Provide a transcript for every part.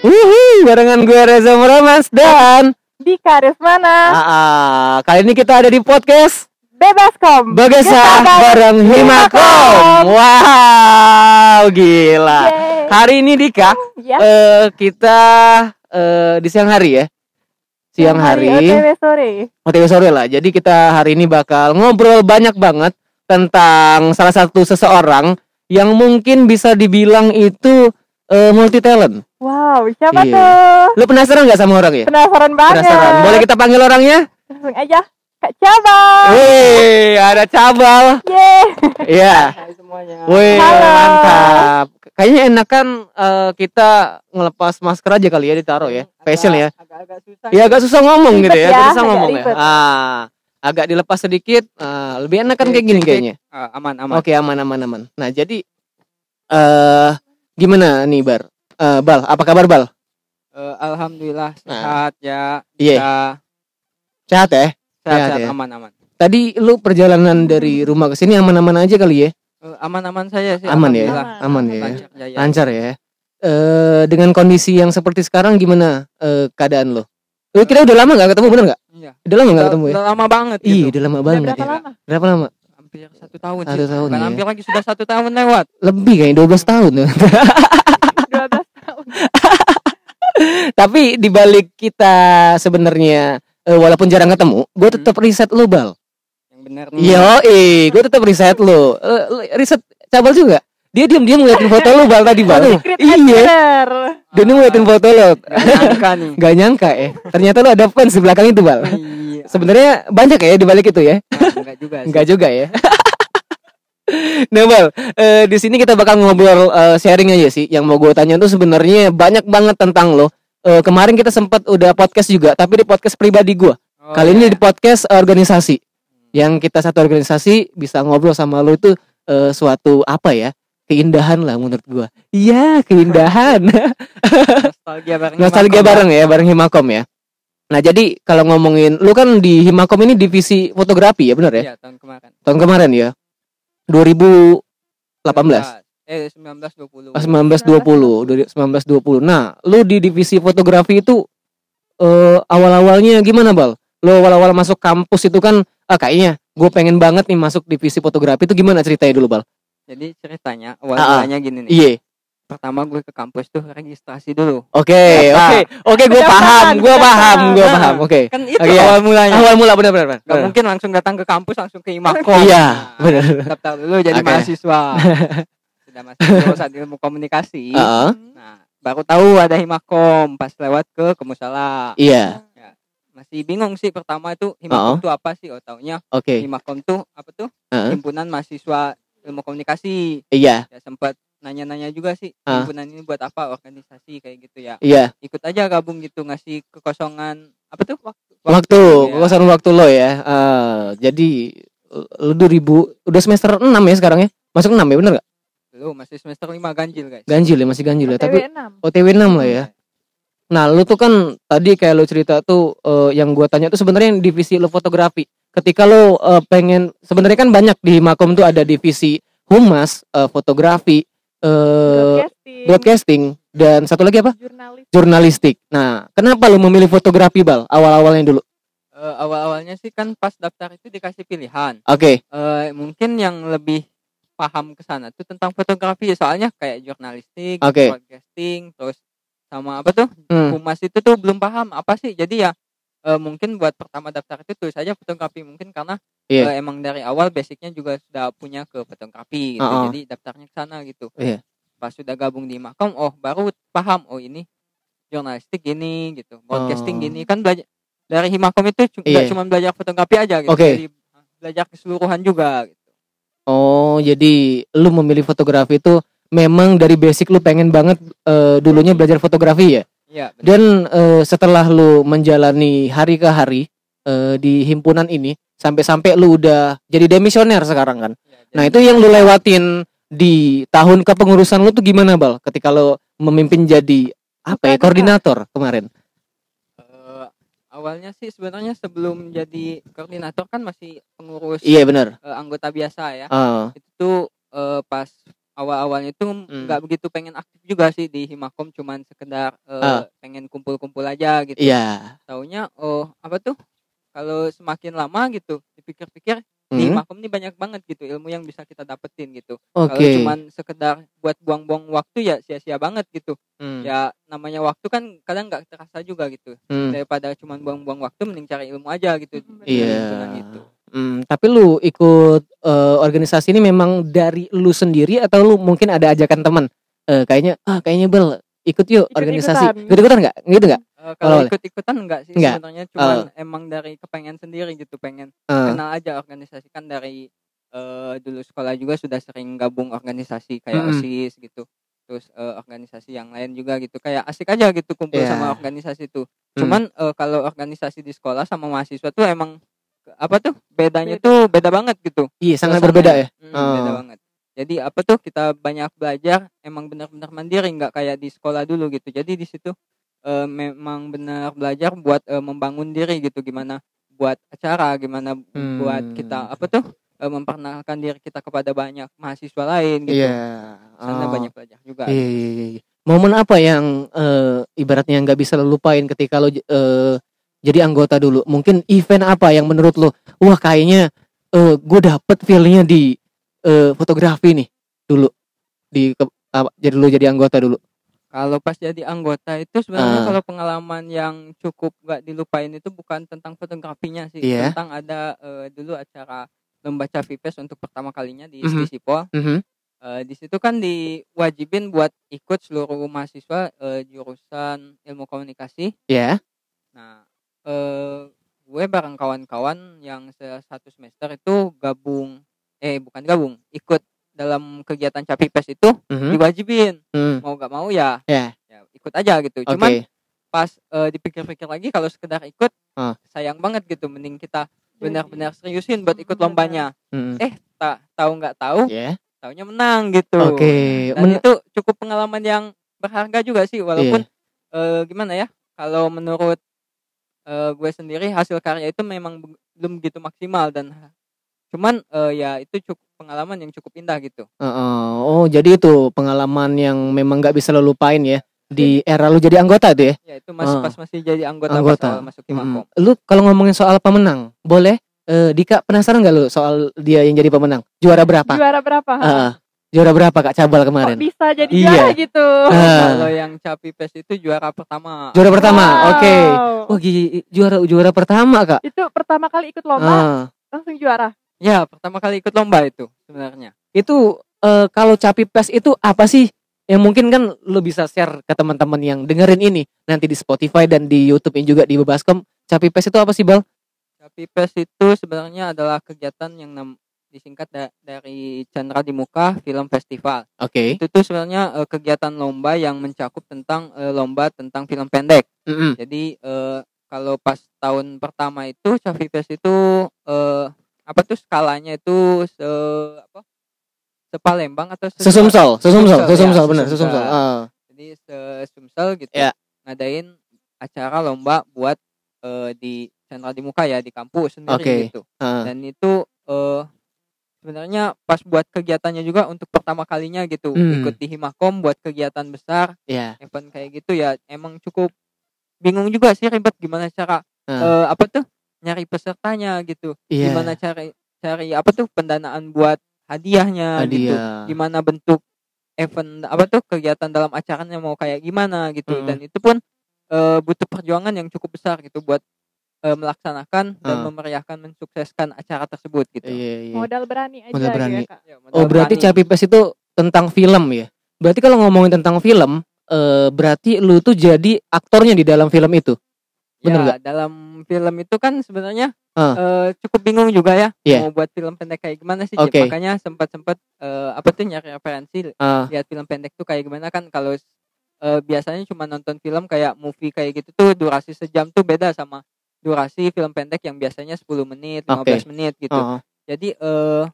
Wuhu, barengan gue Reza Muramas dan Di Karis mana? ah, ah, kali ini kita ada di podcast Bebas kom. Bagasa Kita bareng Himakom. Wow, gila. Yeay. Hari ini Dika, Ya. eh, kita eh, di siang hari ya. Siang hari, OTW sore. OTW sore lah. Jadi kita hari ini bakal ngobrol banyak banget tentang salah satu seseorang yang mungkin bisa dibilang itu eh, multi talent. Wow, siapa Iya. tuh? Lu penasaran nggak sama orang ya? Penasaran banget. Penasaran. Boleh kita panggil orangnya? Langsung aja. Kak Cabang. Wih, ada cabal. Yeay. Iya. Hai semuanya. Wih, Halo. mantap. Kayaknya enakan eh, kita ngelepas masker aja kali ya ditaruh ya. Facial ya. Agak-agak susah. Iya agak susah ngomong gitu ya. ya, Agak susah ngomong ya. Ah, agak dilepas sedikit. ah, lebih enakan Oke, kayak gini kayaknya. Ah, aman aman. Oke, aman aman aman. Nah, jadi eh gimana nih Bar? Eh, Bal, apa kabar Bal? Eh, Alhamdulillah Nah. sehat ya. Iya. Kita Sehat ya? sehat, Sehat sehat ya. aman aman. Tadi lu perjalanan dari rumah ke sini aman-aman aja kali ya? Eh, aman-aman saya sih. Aman ya? Aman ya? Lancar jaya. Lancar ya. Eh dengan kondisi yang seperti sekarang gimana eh, keadaan lo? Lu kita udah lama gak ketemu bener gak? Iya. Udah lama gak Udah, ketemu ya? udah lama banget Iya, gitu. udah lama Udah banget berapa ya. lama? Berapa lama? Hampir satu tahun Satu sih. tahun Bukan ya. hampir lagi sudah satu tahun lewat. Lebih kayaknya 12 tahun. 12 tahun. Tapi dibalik kita sebenarnya eh, walaupun jarang ketemu, gue Hmm. tetap riset lu bal. Yang benar. Yo, eh, gue tetap riset. Eh, lu riset cabal juga. Dia diam-diam ngeliatin foto lu bal tadi bal. Secret Iya. admirer. Dia ngeliatin foto lu. Nggak nyangka nih. Gak nyangka ya. Ternyata lu ada fans di belakang itu bal. Sebenarnya banyak ya di balik itu ya. Ah, Enggak juga sih. Enggak juga ya. nah, Bal, eh, di sini kita bakal ngobrol eh, sharing aja sih. Yang mau gue tanya tuh sebenarnya banyak banget tentang lo. Eh, kemarin kita sempat udah podcast juga, tapi di podcast pribadi gue. Oh, Kali ini iya. di podcast organisasi. Yang kita satu organisasi bisa ngobrol sama lo itu eh, suatu apa ya? Keindahan lah menurut gue. Iya, keindahan. nostalgia bareng. Nostalgia Himakom, bareng ya, bareng Himakom ya. Nah, jadi kalau ngomongin lu kan di Himakom ini divisi fotografi ya, benar ya? Iya, tahun kemarin. Tahun kemarin ya. 2018. Eh 1920. Ah, 1920, 1920. Nah, lu di divisi fotografi itu eh awal-awalnya gimana, Bal? Lu awal-awal masuk kampus itu kan ah kayaknya gue pengen banget nih masuk divisi fotografi itu gimana ceritanya dulu, Bal? Jadi ceritanya Ah, ah. awal-awalnya gini nih. Iya. Pertama gue ke kampus tuh registrasi dulu. Oke, Daftar. oke. Oke, gue Pendaftaran, paham, gue paham, gue pendaftaran. paham. Oke. Kan itu Oke, ya. awal mulanya. Awal mula benar-benar. benar. Gak mungkin langsung datang ke kampus langsung ke Imakom. Iya, Nah, benar. Daftar dulu jadi Oke. mahasiswa. Sudah mahasiswa jurusan ilmu komunikasi. Heeh. Nah, baru tahu ada Himakom pas lewat ke Kemusala. Iya. Masih bingung sih pertama itu Himakom tuh apa sih? Oh, taunya Oke. Himakom tuh apa tuh? Heeh. Himpunan mahasiswa ilmu komunikasi. Iya. Ya sempat nanya-nanya juga sih Ah. himpunan ini buat apa organisasi kayak gitu ya. Iya. Ikut aja gabung gitu ngasih kekosongan apa tuh waktu. Waktu, ya. kekuasaan waktu lo ya. Eh, jadi lu 2000 udah semester 6 ya sekarang ya? Masuk 6 ya bener gak? Lu masih semester 5 ganjil guys. Ganjil ya, masih ganjil ya. OTW Tapi 6. OTW 6 lah ya. Nah, lu tuh kan tadi kayak lu cerita tuh eh, yang gua tanya tuh sebenarnya yang divisi lu fotografi. Ketika lu eh, pengen sebenarnya kan banyak di Makom tuh ada divisi humas, eh, fotografi, eh Broadcasting. broadcasting dan satu lagi apa? Jurnalis. Jurnalistik. Nah, kenapa lu memilih fotografi, Bal? Awal-awalnya dulu. Eh, awal-awalnya sih kan pas daftar itu dikasih pilihan. Oke. Eh, mungkin yang lebih paham ke sana tuh tentang fotografi soalnya kayak jurnalistik, Oke. broadcasting, terus sama apa tuh Hmm. humas itu tuh belum paham apa sih. Jadi ya eh, mungkin buat pertama daftar itu tulis aja fotografi mungkin karena Iya. eh, emang dari awal basicnya juga sudah punya ke fotografi gitu. Uh-uh. Jadi daftarnya ke sana gitu. Iya. Pas sudah gabung di Makom, oh baru paham oh ini jurnalistik gini gitu, broadcasting Oh. gini kan belajar dari Himakom itu nggak cuma belajar fotografi aja gitu. Oke. Jadi belajar keseluruhan juga gitu. Oh, jadi lu memilih fotografi itu memang dari basic lu pengen banget eh, dulunya belajar fotografi ya. Benar. Dan eh, setelah lu menjalani hari ke hari eh, di himpunan ini sampai-sampai lu udah jadi demisioner sekarang kan. Iya, Nah, itu yang lu lewatin di tahun kepengurusan lu tuh gimana, Bal? Ketika lu memimpin jadi apa ya, koordinator kemarin. Eh, awalnya sih sebenarnya sebelum jadi koordinator kan masih pengurus Iya, benar. eh, anggota biasa ya. Ah, Itu eh, pas awal-awalnya itu nggak begitu pengen aktif juga sih di Himakom cuman sekedar eh, Ah. pengen kumpul-kumpul aja gitu Iya. taunya oh apa tuh kalau semakin lama gitu dipikir-pikir di Hmm, Himakom ini banyak banget gitu ilmu yang bisa kita dapetin gitu kalau Oke. cuman sekedar buat buang-buang waktu ya sia-sia banget gitu Hmm, ya namanya waktu kan kadang nggak terasa juga gitu hmm. daripada cuman buang-buang waktu mending cari ilmu aja gitu di Iya. lingkungan itu Hmm, tapi lu ikut eh, organisasi ini memang dari lu sendiri atau lu mungkin ada ajakan teman? Eh, kayaknya ah kayaknya Bel ikut yuk Ikut-ikutan. organisasi. Ikut-ikutan enggak? Gitu enggak? Eh, kalau Awalnya? ikut-ikutan enggak sih Enggak? sebenarnya cuman emang dari kepengen sendiri gitu pengen Eh, kenal aja organisasi kan dari eh, dulu sekolah juga sudah sering gabung organisasi kayak Mm-mm. OSIS gitu terus eh, organisasi yang lain juga gitu kayak asik aja gitu kumpul Iya. sama organisasi itu Hmm. cuman eh, kalau organisasi di sekolah sama mahasiswa tuh emang apa tuh bedanya Beda. tuh beda banget gitu iya sangat suasananya. berbeda ya. Mm, Oh. beda banget jadi apa tuh kita banyak belajar emang benar-benar mandiri nggak kayak di sekolah dulu gitu jadi di situ eh, memang benar belajar buat eh, membangun diri gitu gimana buat acara gimana buat Hmm. kita apa tuh eh, memperkenalkan diri kita kepada banyak mahasiswa lain gitu sana Oh. banyak belajar juga Iya, iya, iya, iya. Momen apa yang ibaratnya nggak bisa lo lupain ketika lo jadi anggota dulu? Mungkin event apa yang menurut lo, wah kayaknya eh, gue dapet feelnya di eh, fotografi nih dulu di ke- apa, jadi lo jadi anggota dulu. kalau pas jadi anggota itu sebenarnya Ah. kalau pengalaman yang cukup gak dilupain itu bukan tentang fotografinya sih Iya. tentang ada eh, dulu acara lomba Cavipes untuk pertama kalinya di Mhm. Stisipol Mhm. Eh, di situ kan diwajibin buat ikut seluruh mahasiswa eh, jurusan ilmu komunikasi. Ya. Nah, eh, gue bareng kawan-kawan yang se- satu semester itu gabung, eh bukan gabung, ikut dalam kegiatan Capipes itu Mhm. diwajibin. Hmm. Mau gak mau ya, Ya. ya ikut aja gitu. Oke. Cuman pas eh, dipikir-pikir lagi kalau sekedar ikut, Ah. sayang banget gitu. Mending kita Jadi, benar-benar seriusin buat ikut Mm, lombanya. Mhm. Eh, tak tahu nggak tahu, Ya. taunya menang gitu. Oke. Dan Men- itu cukup pengalaman yang berharga juga sih walaupun Iya. eh, gimana ya kalau menurut eh, gue sendiri hasil karya itu memang be- belum begitu maksimal dan cuman eh, ya itu cukup pengalaman yang cukup indah gitu Heeh. oh jadi itu pengalaman yang memang nggak bisa lo lupain ya di era lo jadi anggota tuh ya. ya itu masih Ah. pas masih jadi anggota, Anggota. pas masuk Himakom Mm. Lu kalau ngomongin soal pemenang, boleh? Eh, Dika penasaran nggak lu soal dia yang jadi pemenang? Juara berapa? Juara berapa? Ah, juara berapa Kak Cabal Kok kemarin? bisa jadi Iya. juara gitu? Ah. kalau yang Capi Pes itu juara pertama Juara pertama. Wow. Oke. Wah, gi- juara juara pertama, Kak. Itu pertama kali ikut lomba Ah, langsung juara. ya pertama kali ikut lomba itu sebenarnya itu eh, kalau Capi Pes itu apa sih? Yang mungkin kan lu bisa share ke teman-teman yang dengerin ini nanti di Spotify dan di YouTube ini juga di Bebaskom. Capi Pes itu apa sih, Bal? Capi Pes itu sebenarnya adalah kegiatan yang nam- disingkat da- dari Chandra di Muka Film Festival Oke. itu tuh sebenarnya eh, kegiatan lomba yang mencakup tentang eh, lomba tentang film pendek. Mm-mm. Jadi eh, kalau pas tahun pertama itu Cavi Fest itu eh, apa tuh skalanya itu se apa? Sepalembang atau se- Sesumsel, sesumsel, ya, sesumsel benar, sesumsel. sesumsel. Ah. Jadi se Sumsel gitu. Ya. Ngadain acara lomba buat eh, di Chandra di Muka ya di kampus sendiri Oke. gitu. ah. Dan itu eh sebenarnya pas buat kegiatannya juga untuk pertama kalinya gitu Hmm. ikut di Himakom buat kegiatan besar Ya. event kayak gitu ya emang cukup bingung juga sih ribet gimana cara Ah. eh, apa tuh nyari pesertanya gitu Iya. gimana cari cari apa tuh pendanaan buat hadiahnya gitu Hadiah. gimana bentuk event apa tuh kegiatan dalam acaranya mau kayak gimana gitu Mm. dan itu pun eh, butuh perjuangan yang cukup besar gitu buat eh, melaksanakan dan Ah. memeriahkan mensukseskan acara tersebut gitu Iya, iya. Modal berani aja Modal gitu berani. ya, Kak. Ya, modal Oh, berarti berani. Capi Pes itu tentang film ya? Berarti kalau ngomongin tentang film, eh, berarti lu tuh jadi aktornya di dalam film itu. Bener ya, nggak? dalam film itu kan sebenarnya Ah. eh, cukup bingung juga ya Iya. mau buat film pendek kayak gimana sih Oke. makanya sempat sempat eh, apa tuh nyari referensi Ah, lihat film pendek tuh kayak gimana kan kalau eh, biasanya cuma nonton film kayak movie kayak gitu tuh durasi sejam tuh beda sama durasi film pendek yang biasanya 10 menit 15 menit gitu oh, oh. jadi eh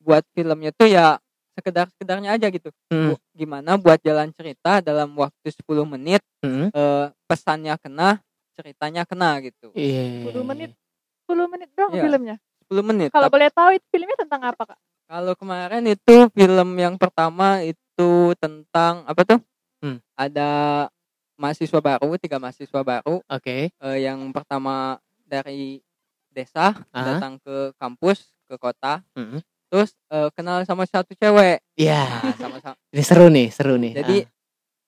buat filmnya tuh ya sekedar sekedarnya aja gitu Hmm, gimana buat jalan cerita dalam waktu 10 menit hmm. eh, pesannya kena ceritanya kena gitu Iya. 10 menit. 10 menit doang Iya. filmnya. 10 menit Kalau boleh tahu itu filmnya tentang apa, Kak? Kalau kemarin itu film yang pertama itu tentang apa tuh? Hmm. Ada mahasiswa baru, tiga mahasiswa baru. Oke. Eh, yang pertama dari desa Aha. datang ke kampus, ke kota. Mm. Terus eh, kenal sama satu cewek. Iya. Nah, sama-sama. Ini seru nih, seru nih. Jadi Ah.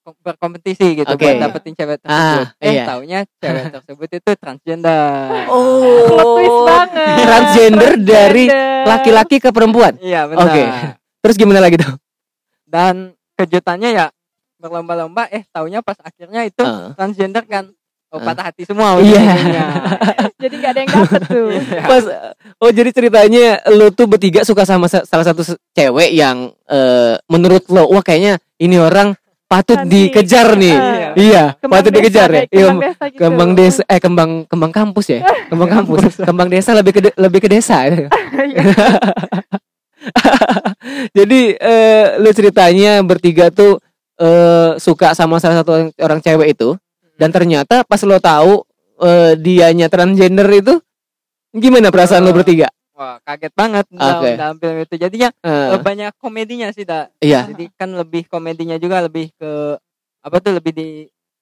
kom- berkompetisi gitu Oke. buat dapetin cewek tersebut. Ah, eh iya. taunya cewek tersebut itu transgender. Oh. Plot twist banget. Transgender dari laki-laki ke perempuan. Iya benar. Oke. Terus gimana lagi tuh? Dan kejutannya ya berlomba-lomba eh taunya pas akhirnya itu Ah. transgender kan. Oh, Ah. patah hati semua Iya. Jadi nggak ada yang dapet tuh. Iya. Pas oh jadi ceritanya lu tuh bertiga suka sama sa- salah satu cewek yang eh, menurut lo wah kayaknya ini orang patut Cantik. dikejar nih. Iya. Iya, Kembang patut desa, dikejar ya. Iya, Kembang desa gitu. kembang desa eh kembang kembang kampus ya. Kembang kampus. Kembang desa lebih ke de- lebih ke desa. Iya. Jadi eh, lu ceritanya bertiga tuh eh, suka sama salah satu orang, orang cewek itu dan ternyata pas lo tahu eh, dianya transgender itu gimana perasaan lo Eh, bertiga? Wah, kaget banget dalam, Oke. dalam film itu. Jadinya Eh, eh, banyak komedinya sih, Da. iya. Jadi kan lebih komedinya juga lebih ke apa tuh lebih di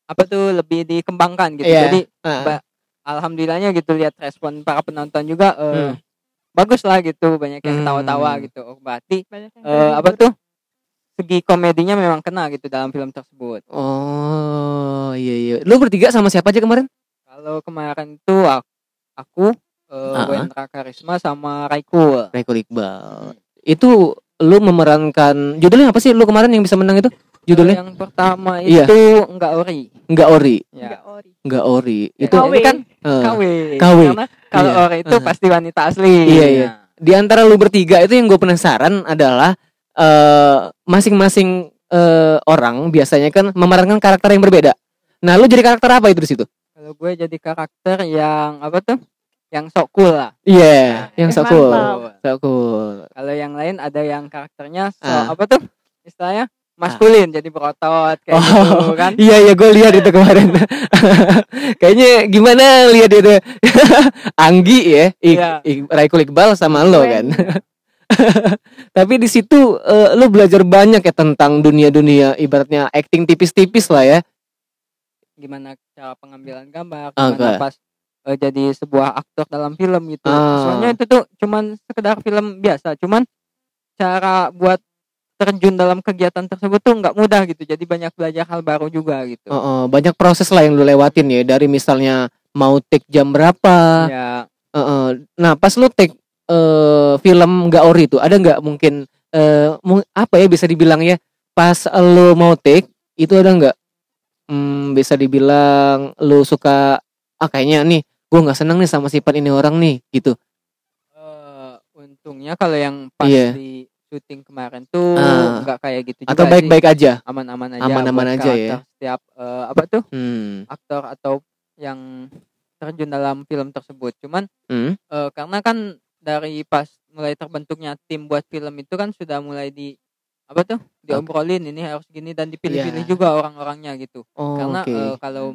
apa tuh lebih dikembangkan gitu. Iya. Jadi ba- alhamdulillahnya gitu lihat respon para penonton juga eh, Hmm. bagus lah gitu, banyak yang Hmm. ketawa-tawa gitu. Oh, berarti Banyak yang eh, apa tuh segi komedinya memang kena gitu dalam film tersebut. Oh, iya iya. Lu bertiga sama siapa aja kemarin? Kalau kemarin itu aku, aku eh, Ah. Wendra Karisma sama Raikul. Raikul Iqbal. Itu lu memerankan judulnya apa sih lu kemarin yang bisa menang itu? Judulnya Yang pertama Iya. itu enggak ori. enggak ori, Ya. Nggak ori. enggak ori. Itu KW. ini kan eh, KW. KW. Karena kalau Iya. ori itu Uh-huh. pasti wanita asli. Iya, iya. di antara lu bertiga itu yang gue penasaran adalah eh masing-masing eh, orang biasanya kan memerankan karakter yang berbeda. Nah, lu jadi karakter apa itu di situ? Kalau gue jadi karakter yang apa tuh? Yang sok cool lah. Iya, yang Eh, so cool. mantap. So cool. Kalau yang lain ada yang karakternya so Ah. apa tuh? Istilahnya maskulin jadi berotot kayak Oh, gitu kan. Iya iya gue lihat itu kemarin. Kayaknya gimana lihat itu Anggi ya, Ik, Iya. Ik- Raikul Iqbal sama lo Keren. kan. Tapi di situ eh, lo belajar banyak ya tentang dunia-dunia ibaratnya acting tipis-tipis lah ya. Gimana cara pengambilan gambar, Oke. gimana pas eh, jadi sebuah aktor dalam film gitu. Ah. Soalnya itu tuh cuman sekedar film biasa, cuman cara buat terjun dalam kegiatan tersebut tuh nggak mudah gitu. Jadi banyak belajar hal baru juga gitu. Oh, oh, banyak proses lah yang lo lewatin ya dari misalnya mau take jam berapa. Ya, Eh, eh. Nah pas lo take eh, film nggak ori itu ada nggak mungkin eh, mu- apa ya bisa dibilang ya pas lo mau take itu ada nggak hmm, bisa dibilang lo suka ah kayaknya nih gue nggak seneng nih sama sifat ini orang nih gitu eh, untungnya kalau yang pas Iya. di syuting kemarin tuh Ah. nggak kayak gitu atau juga baik-baik aja aman-aman aja Aman-aman aja ya. setiap eh, apa tuh hmm. aktor atau yang terjun dalam film tersebut cuman Hmm. eh, karena kan dari pas mulai terbentuknya tim buat film itu kan sudah mulai di apa tuh diobrolin ini harus gini dan dipilih-pilih Iya. juga orang-orangnya gitu oh, karena oke eh, kalau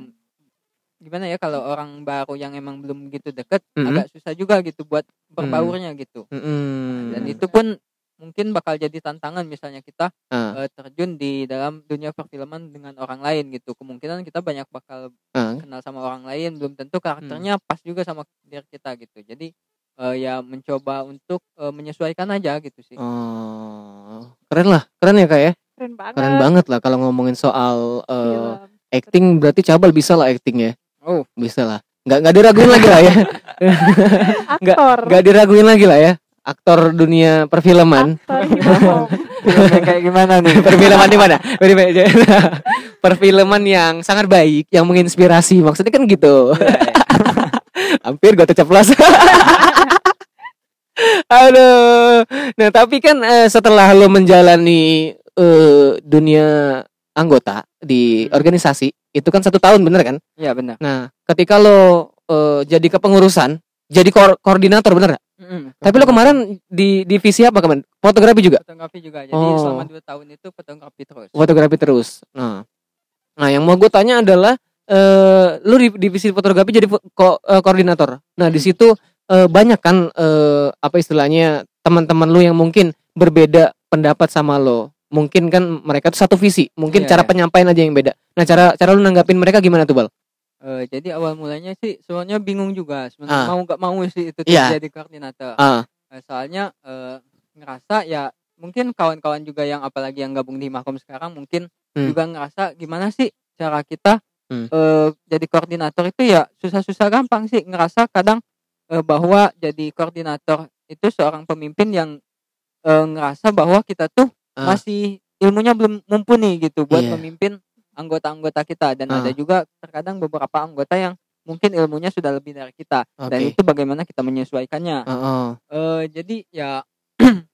gimana ya kalau orang baru yang emang belum gitu deket Mhm. agak susah juga gitu buat berbaurnya gitu Mm-mm. dan itu pun mungkin bakal jadi tantangan misalnya kita Ah. eh, terjun di dalam dunia perfilman dengan orang lain gitu kemungkinan kita banyak bakal Ah. kenal sama orang lain belum tentu karakternya pas juga sama diri kita gitu jadi eh, ya mencoba untuk eh, menyesuaikan aja gitu sih. Oh keren lah keren ya kak ya? Keren banget. keren banget lah kalau ngomongin soal eh, Film. acting berarti cabal bisa lah acting ya? Oh. Bisa lah. Nggak nggak diraguin lagi lah ya? Nggak- Aktor. nggak diraguin lagi lah ya? Aktor dunia perfilman. Aktor filmnya kayak gimana nih? Perfilman di mana? Perfilman- perfilman yang sangat baik yang menginspirasi. Maksudnya kan gitu hampir gue terceplos aduh nah tapi kan eh, setelah lo menjalani eh, dunia anggota di Hmm. organisasi itu kan satu tahun bener kan Iya benar nah ketika lo eh, jadi kepengurusan jadi koor- koordinator bener gak? Mm-mm. tapi lo kemarin di divisi apa kemarin fotografi juga fotografi juga jadi Oh. selama dua tahun itu fotografi terus fotografi terus. Nah, nah yang mau gue tanya adalah, eh lu di divisi fotografi jadi ko- eh, koordinator. Nah di situ eh, banyak kan eh, apa istilahnya teman-teman lu yang mungkin berbeda pendapat sama lo mungkin kan mereka tuh satu visi mungkin Iya, cara iya. penyampaian aja yang beda nah cara cara lu nanggapin mereka gimana tuh bal Eh, jadi awal mulanya sih soalnya bingung juga sebenarnya Ah. mau nggak mau sih itu tuh Iya. jadi koordinator ah Eh, soalnya eh, ngerasa ya mungkin kawan-kawan juga yang apalagi yang gabung di Makom sekarang mungkin Hmm. juga ngerasa gimana sih cara kita Hmm. eh, jadi koordinator itu ya susah-susah gampang sih ngerasa kadang eh, bahwa jadi koordinator itu seorang pemimpin yang eh, ngerasa bahwa kita tuh Ah. masih ilmunya belum mumpuni gitu buat Iya. memimpin anggota-anggota kita dan Ah. ada juga terkadang beberapa anggota yang mungkin ilmunya sudah lebih dari kita dan Oke. itu bagaimana kita menyesuaikannya Ah, ah. eh jadi ya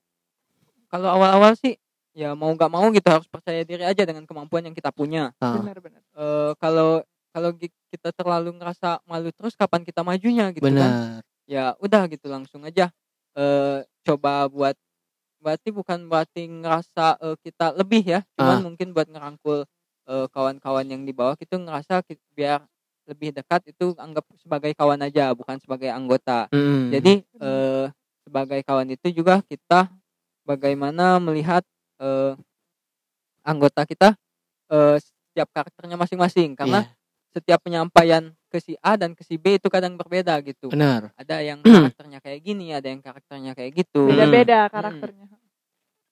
kalau awal-awal sih ya mau nggak mau gitu harus percaya diri aja dengan kemampuan yang kita punya Ah. Benar-benar. Eh kalau kalau kita terlalu ngerasa malu terus kapan kita majunya gitu kan benar ya udah gitu langsung aja eh coba buat berarti bukan berarti ngerasa eh, kita lebih ya cuman Ah. mungkin buat ngerangkul kawan-kawan yang di bawah itu ngerasa biar lebih dekat itu anggap sebagai kawan aja bukan sebagai anggota Mm. jadi eh, sebagai kawan itu juga kita bagaimana melihat eh, anggota kita eh, setiap karakternya masing-masing karena Iya, setiap penyampaian ke si A dan ke si B itu kadang berbeda gitu. benar Ada yang karakternya kayak gini, ada yang karakternya kayak gitu. Beda-beda Hmm. karakternya.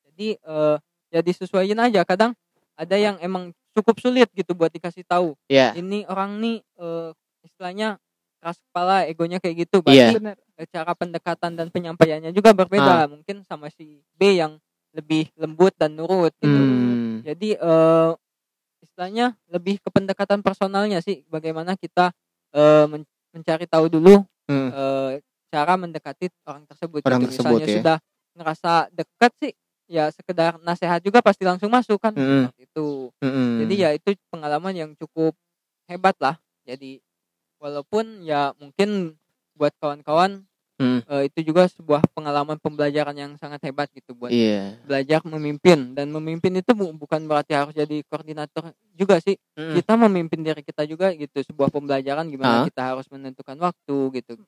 Jadi eh ya disesuaiin aja. Kadang ada yang emang cukup sulit gitu buat dikasih tahu. ya Ini orang nih eh, istilahnya keras kepala, egonya kayak gitu. Iya. Berarti Benar. eh, cara pendekatan dan penyampaiannya juga berbeda. Mungkin sama si B yang lebih lembut dan nurut gitu. Hmm. Jadi eh istilahnya lebih ke pendekatan personalnya sih. Bagaimana kita eh, men- mencari tahu dulu Hmm. eh, cara mendekati orang tersebut. Orang gitu. tersebut, Misalnya ya. sudah ngerasa dekat sih, ya sekedar nasihat juga pasti langsung masuk kan. Seperti itu. Mm-mm. Jadi ya itu pengalaman yang cukup hebat lah. Jadi walaupun ya mungkin buat kawan-kawan Hmm. eh, itu juga sebuah pengalaman pembelajaran yang sangat hebat gitu buat iya belajar memimpin dan memimpin itu bu- bukan berarti harus jadi koordinator juga sih Mm-mm. kita memimpin diri kita juga gitu sebuah pembelajaran Ah. gimana kita harus menentukan waktu gitu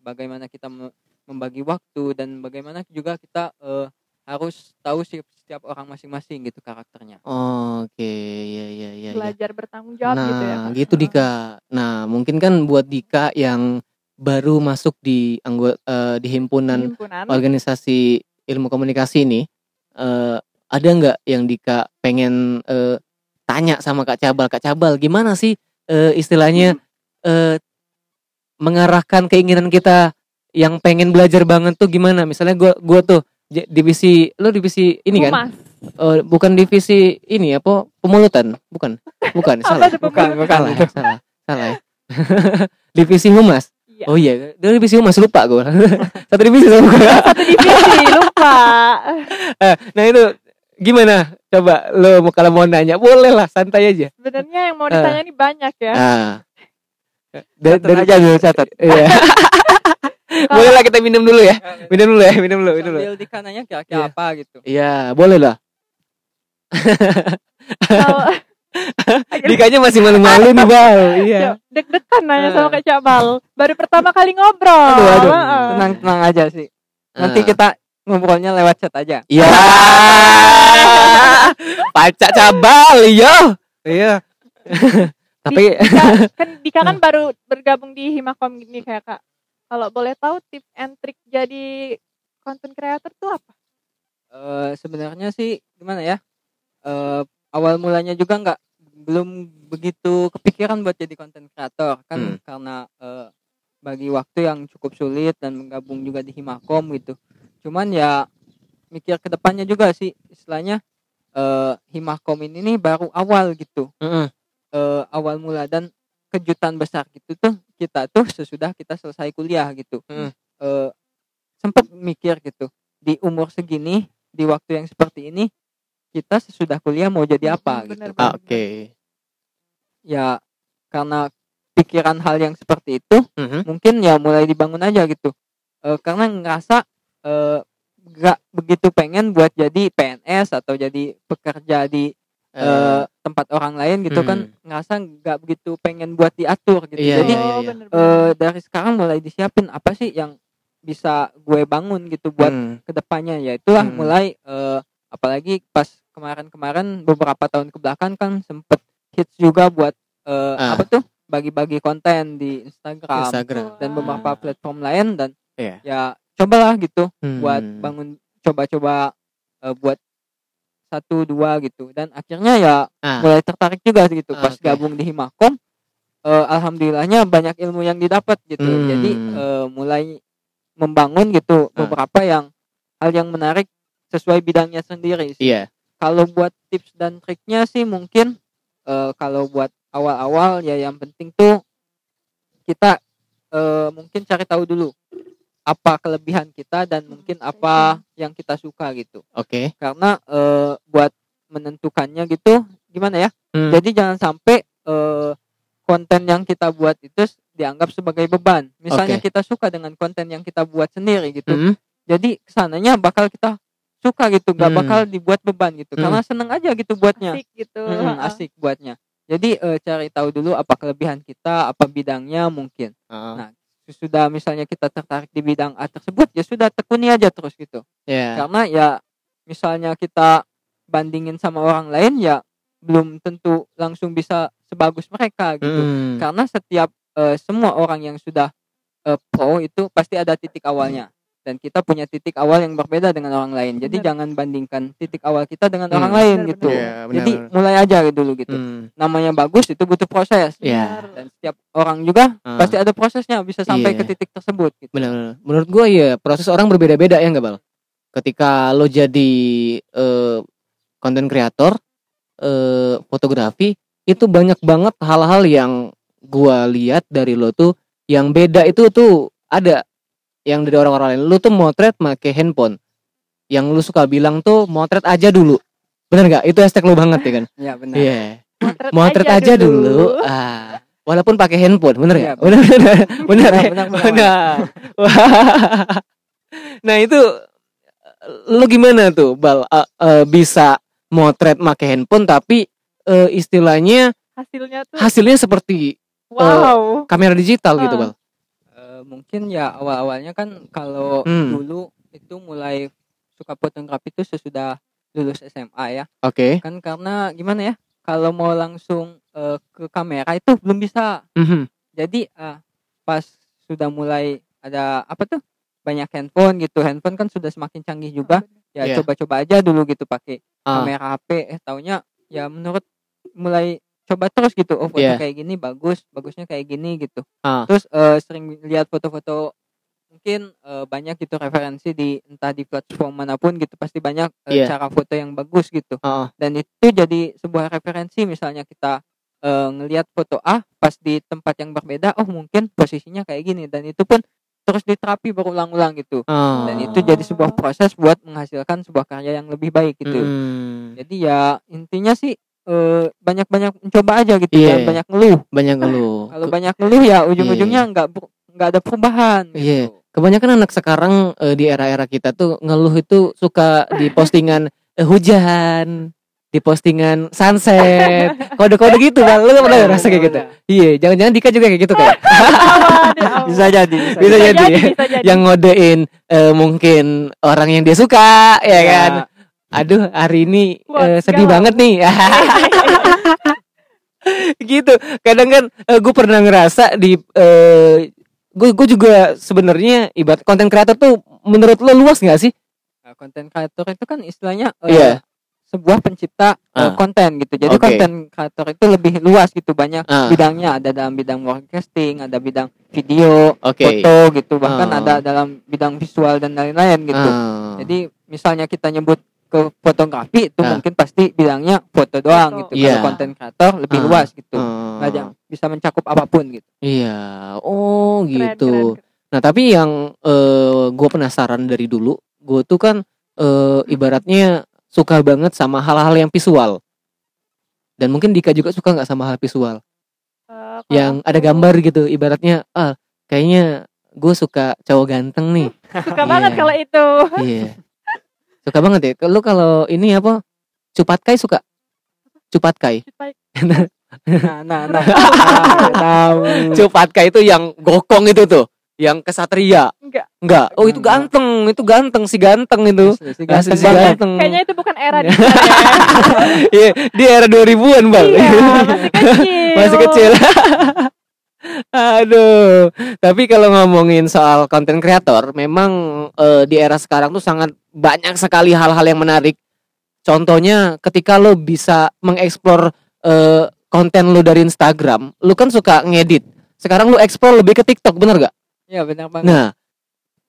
bagaimana kita me- membagi waktu dan bagaimana juga kita eh, harus tahu sih setiap orang masing-masing gitu karakternya oke ya ya ya ya. Belajar bertanggung jawab nah gitu ya. Kak. gitu Dika nah mungkin kan buat Dika yang baru masuk di anggota di himpunan Himpunan. organisasi ilmu komunikasi ini eh, ada nggak yang Dika pengen eh, tanya sama Kak Cabal? Kak Cabal gimana sih eh, istilahnya eh, mengarahkan keinginan kita yang pengen belajar banget tuh gimana? Misalnya gua gua tuh divisi lo divisi ini kan. Eh, bukan divisi ini apa pemulutan bukan bukan salah tuh bukan bukan. Salah salah salah ya. divisi humas Iya. oh iya dari divisi humas lupa gue satu divisi sama gue Satu divisi lupa. Eh, nah itu gimana? Coba lo mau kalau mau nanya boleh lah santai aja. Sebenarnya yang mau Eh. ditanya ini banyak ya. ah. Dari, Catat aja dulu catat. iya. Boleh lah kita minum dulu ya. Minum dulu ya minum dulu minum dulu. Sambil dikananya kira-kira Iya. apa gitu. Iya boleh lah. Kalau Dikanya masih malu-malu nih bal iya deg-degan nanya Eh. sama Kak Cabal. Baru pertama kali ngobrol. Aduh, aduh. Tenang tenang aja sih nanti Ah. kita ngobrolnya lewat chat aja Iya. Pacak cabal iya. Iya. Tapi Dika, kan Dika kan baru bergabung di Himakom gini kayak Kak. Kalau boleh tahu tips and trick jadi content creator tuh apa? Eh, sebenarnya sih gimana ya Eh, awal mulanya juga nggak belum begitu kepikiran buat jadi konten kreator kan Hmm. karena eh, bagi waktu yang cukup sulit dan menggabung juga di Himakom gitu cuman ya mikir ke depannya juga sih istilahnya eh, Himakom ini nih baru awal gitu Mm-mm. eh, awal mula dan kejutan besar gitu tuh kita tuh sesudah kita selesai kuliah gitu Mm. Eh, sempet mikir gitu di umur segini di waktu yang seperti ini kita sesudah kuliah mau jadi apa Hmm, gitu bener Ah, oke. ya karena pikiran hal yang seperti itu Mhm. mungkin ya mulai dibangun aja gitu. Eh, karena ngerasa eh, nggak begitu pengen buat jadi PNS atau jadi pekerja di Eh, eh, tempat orang lain gitu kan. Ngerasa nggak begitu pengen buat diatur gitu. Iya, jadi bener, eh, dari sekarang mulai disiapin apa sih yang bisa gue bangun gitu buat Hmm. ke depannya. Ya itulah Hmm. mulai eh, apalagi pas kemarin-kemarin beberapa tahun ke belakang kan sempet hits juga buat eh, Ah. apa tuh bagi-bagi konten di Instagram, Instagram. dan beberapa platform lain dan Iya. ya cobalah gitu buat Hmm. bangun coba-coba eh, buat satu dua gitu dan akhirnya ya Ah. mulai tertarik juga gitu pas Oke. gabung di Himakom eh, alhamdulillahnya banyak ilmu yang didapat gitu Hmm. jadi eh, mulai membangun gitu Ah. beberapa yang hal yang menarik sesuai bidangnya sendiri sih. Iya. Kalau buat tips dan triknya sih mungkin eh, kalau buat awal-awal ya yang penting tuh kita eh, mungkin cari tahu dulu apa kelebihan kita dan mungkin apa yang kita suka gitu Oke. karena eh, buat menentukannya gitu gimana ya Hmm. jadi jangan sampai eh, konten yang kita buat itu dianggap sebagai beban misalnya Oke. kita suka dengan konten yang kita buat sendiri gitu Hmm. jadi ke sananya bakal kita suka gitu nggak Hmm. bakal dibuat beban gitu Hmm. karena seneng aja gitu buatnya asik gitu Mm, Heeh. asik buatnya jadi eh, cari tahu dulu apa kelebihan kita apa bidangnya mungkin Ah. Nah, sudah misalnya kita tertarik di bidang A tersebut ya sudah tekuni aja terus gitu Ya. karena ya misalnya kita bandingin sama orang lain ya belum tentu langsung bisa sebagus mereka gitu Hmm. karena setiap eh, semua orang yang sudah eh, pro itu pasti ada titik awalnya dan kita punya titik awal yang berbeda dengan orang lain jadi Benar. jangan bandingkan titik awal kita dengan Hmm. orang lain Benar, gitu Iya, benar, jadi benar. mulai aja dulu gitu Hmm. namanya bagus itu butuh proses Iya. Benar. dan setiap orang juga Ah. pasti ada prosesnya bisa sampai Iya. ke titik tersebut gitu Benar-benar. Menurut gue ya proses orang berbeda-beda ya nggak bal. Ketika lo jadi konten kreator eh, fotografi itu banyak banget hal-hal yang gua lihat dari lo tuh yang beda itu tuh ada yang dari orang-orang lain. Lo tuh motret make handphone. Yang lu suka bilang tuh motret aja dulu. Bener nggak? Itu hashtag lo banget ya kan? ya benar Iya. motret, Motret aja, dulu. Ah. Walaupun pakai handphone, bener Iya, ya? Bener bener bener. benar ya? Benar. Wah. nah itu lu gimana tuh bal Eh, eh, bisa motret make handphone tapi eh, istilahnya hasilnya tuh hasilnya seperti wow kamera digital gitu Ah. bal Eh, mungkin ya awal-awalnya kan kalau Hmm. dulu itu mulai suka fotografi itu sesudah lulus SMA ya oke kan karena gimana ya kalau mau langsung eh, ke kamera itu belum bisa Mhm. jadi ah, pas sudah mulai ada apa tuh banyak handphone gitu handphone kan sudah semakin canggih juga ya Iya. coba-coba aja dulu gitu pakai Ah. kamera HP eh taunya ya menurut mulai coba terus gitu oh foto Iya. kayak gini bagus bagusnya kayak gini gitu Ah. terus eh, sering lihat foto-foto mungkin eh, banyak gitu referensi di entah di platform mana pun gitu pasti banyak eh, Iya. cara foto yang bagus gitu Ah. dan itu jadi sebuah referensi misalnya kita eh, ngelihat foto A pas di tempat yang berbeda oh mungkin posisinya kayak gini dan itu pun terus diterapi berulang-ulang gitu Ah. dan itu jadi sebuah proses buat menghasilkan sebuah karya yang lebih baik gitu Hmm. jadi ya intinya sih eh, banyak-banyak mencoba aja gitu Iya. jangan banyak ngeluh banyak lu kalau banyak ngeluh ya ujung-ujungnya nggak ber- nggak ada perubahan Iya. gitu. kebanyakan anak sekarang eh, di era-era kita tuh ngeluh itu suka di postingan eh, hujan di postingan sunset kode-kode gitu bal lu pernah rasa kayak gitu iya jangan-jangan Dika juga kayak gitu kayak bisa jadi bisa, Bisa jadi. jadi. bisa jadi yang ngodein mungkin orang yang dia suka ya kan aduh hari ini eh, Wah, sedih galau. banget nih gitu kadang kan gue pernah ngerasa di gue gue juga sebenarnya ibarat konten kreator tuh menurut lo luas nggak sih Nah, konten kreator itu kan istilahnya eh, Iya. sebuah pencipta eh, Ah. konten gitu. Jadi konten kreator itu lebih luas gitu, banyak Ah. bidangnya. Ada dalam bidang broadcasting, ada bidang video, oke foto gitu, bahkan Ah. ada dalam bidang visual dan lain-lain gitu. Ah. Jadi misalnya kita nyebut ke fotografi itu Ah. mungkin pasti bilangnya foto doang Foto. gitu. Iya. Kalau konten kreator lebih Ah. luas gitu. Nggak ada- bisa mencakup apa pun gitu. iya oh Keren, gitu keren, keren. Nah tapi yang eh gue penasaran dari dulu, gue tuh kan eh, ibaratnya suka banget sama hal-hal yang visual. Dan mungkin Dika juga suka nggak sama hal visual, kalau yang ada aku gambar gitu. Ibaratnya, ah kayaknya gue suka cowok ganteng nih. suka banget Iya. kalau itu Iya, suka banget ya. Kalau kalau ini apa? Cupat kai suka? Cupat kai. Nah, nah, nah, nah, tahu. Cupat kai itu yang gokong itu tuh, yang kesatria. enggak Enggak. Oh, itu ganteng. Itu ganteng si ganteng itu. Asli ganteng si ganteng. Kayaknya itu bukan era Iya. di ya. Iya, di era 2000-an, Bal. Iya, masih kecil. Masih kecil. Aduh. Tapi kalau ngomongin soal konten kreator, memang eh, di era sekarang tuh sangat banyak sekali hal-hal yang menarik. Contohnya ketika lo bisa mengeksplor eh, konten lo dari Instagram, lo kan suka ngedit. Sekarang lo explore lebih ke TikTok, bener gak? Iya benar banget. Nah,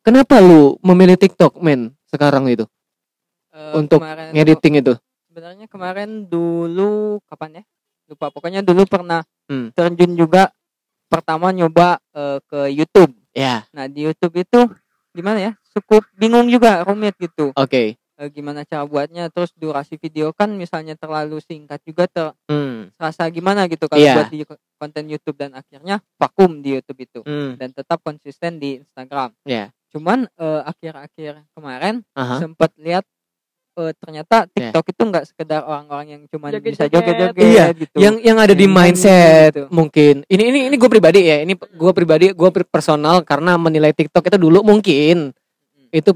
kenapa lu memilih TikTok, men? Sekarang itu Eh, untuk ngediting itu. sebenarnya kemarin dulu kapan ya lupa pokoknya dulu pernah Hmm. terjun juga pertama nyoba eh, ke YouTube Ya, nah di YouTube itu gimana ya cukup bingung juga rumit gitu oke. Eh, gimana cara buatnya terus durasi video kan misalnya terlalu singkat juga Hmm. terasa gimana gitu kalau Iya. buat di konten YouTube dan akhirnya vakum di YouTube itu Hmm. dan tetap konsisten di Instagram Ya. cuman eh, akhir-akhir kemarin Aha. sempat lihat eh, ternyata Ya. TikTok itu nggak sekedar orang-orang yang cuma bisa joget-joget Iya, gitu. yang yang ada di nyanyi mindset gitu. mungkin ini ini ini gue pribadi ya ini gue pribadi gue personal karena menilai TikTok itu dulu mungkin itu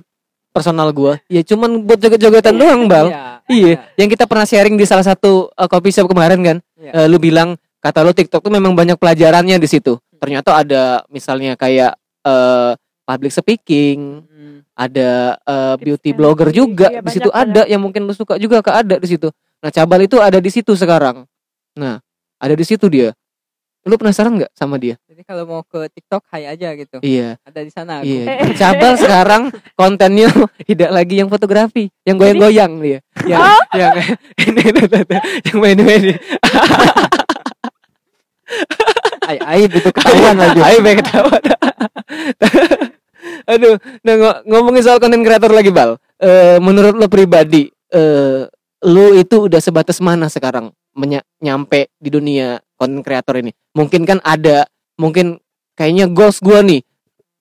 personal gue ya cuman buat joget-jogetan doang bal Iya. Iya. yang kita pernah sharing di salah satu uh, coffee shop kemarin kan Eh, Iya. lu bilang kata lu TikTok tuh memang banyak pelajarannya di situ ternyata ada misalnya kayak eh, public speaking Hmm. Ada Tips beauty blogger juga iya, di situ banyak, ada yang mungkin lu suka juga ke ada di situ nah cabal itu ada di situ sekarang nah ada di situ dia lu penasaran nggak sama dia Jadi kalau mau ke TikTok hai aja gitu. iya Ada di sana aku. iya cabal sekarang kontennya tidak lagi yang fotografi yang goyang-goyang dia yang Oh. yang ini, yang main ini Ai ai itu ketahuan lagi. Baik ketahuan. Aduh, nah ngo- ngomongin soal konten kreator lagi bal. Eh, menurut lo pribadi, eh, lo itu udah sebatas mana sekarang menya- nyampe di dunia konten kreator ini? Mungkin kan ada, mungkin kayaknya goals gua nih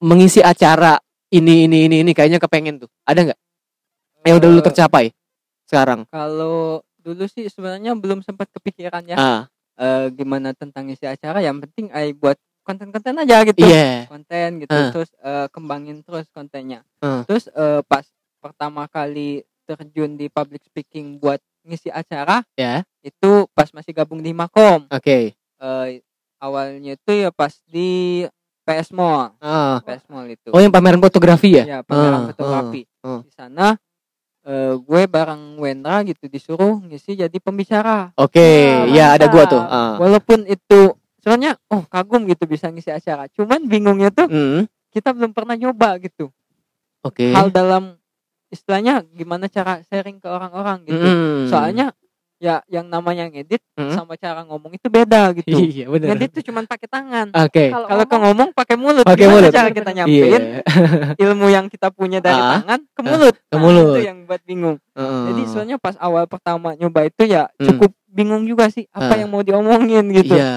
mengisi acara ini ini ini ini kayaknya kepengen tuh. Ada nggak? Yang udah lu Eh, tercapai sekarang? Kalau dulu sih sebenarnya belum sempat kepikiran ya. Ah, eh, gimana tentang isi acara yang penting ai buat konten-konten aja gitu. iya. Konten gitu Ah. terus eh, kembangin terus kontennya. Ah. Terus eh, pas pertama kali terjun di public speaking buat ngisi acara Ya, itu pas masih gabung di Makom. oke. Eh, awalnya itu ya pas di PS Mall, Ah. PS Mall itu. Oh, yang pameran fotografi ya? ya pameran Ah, fotografi. ah, ah. Di sana eh, gue bareng Wendra gitu disuruh ngisi jadi pembicara. Oke, Wah, ya ada gua tuh. Ah. Walaupun itu sebenarnya oh kagum gitu bisa ngisi acara. Cuman bingungnya tuh Hmm, kita belum pernah nyoba gitu. Oke. Hal dalam istilahnya gimana cara sharing ke orang-orang gitu. Mm. Soalnya ya yang namanya ngedit Mm. sama cara ngomong itu beda gitu. iya benar. Ngedit tuh cuman pakai tangan. Oke. Kalau ke ngomong pakai mulut. Pakai Gimana mulut. cara kita nyampein Iya. ilmu yang kita punya dari Ah. tangan ke mulut. ke Nah, mulut. itu yang buat bingung. Heeh. Jadi sebenarnya pas awal pertama nyoba itu ya Hmm. cukup bingung juga sih Ah. apa yang mau diomongin gitu. Iya.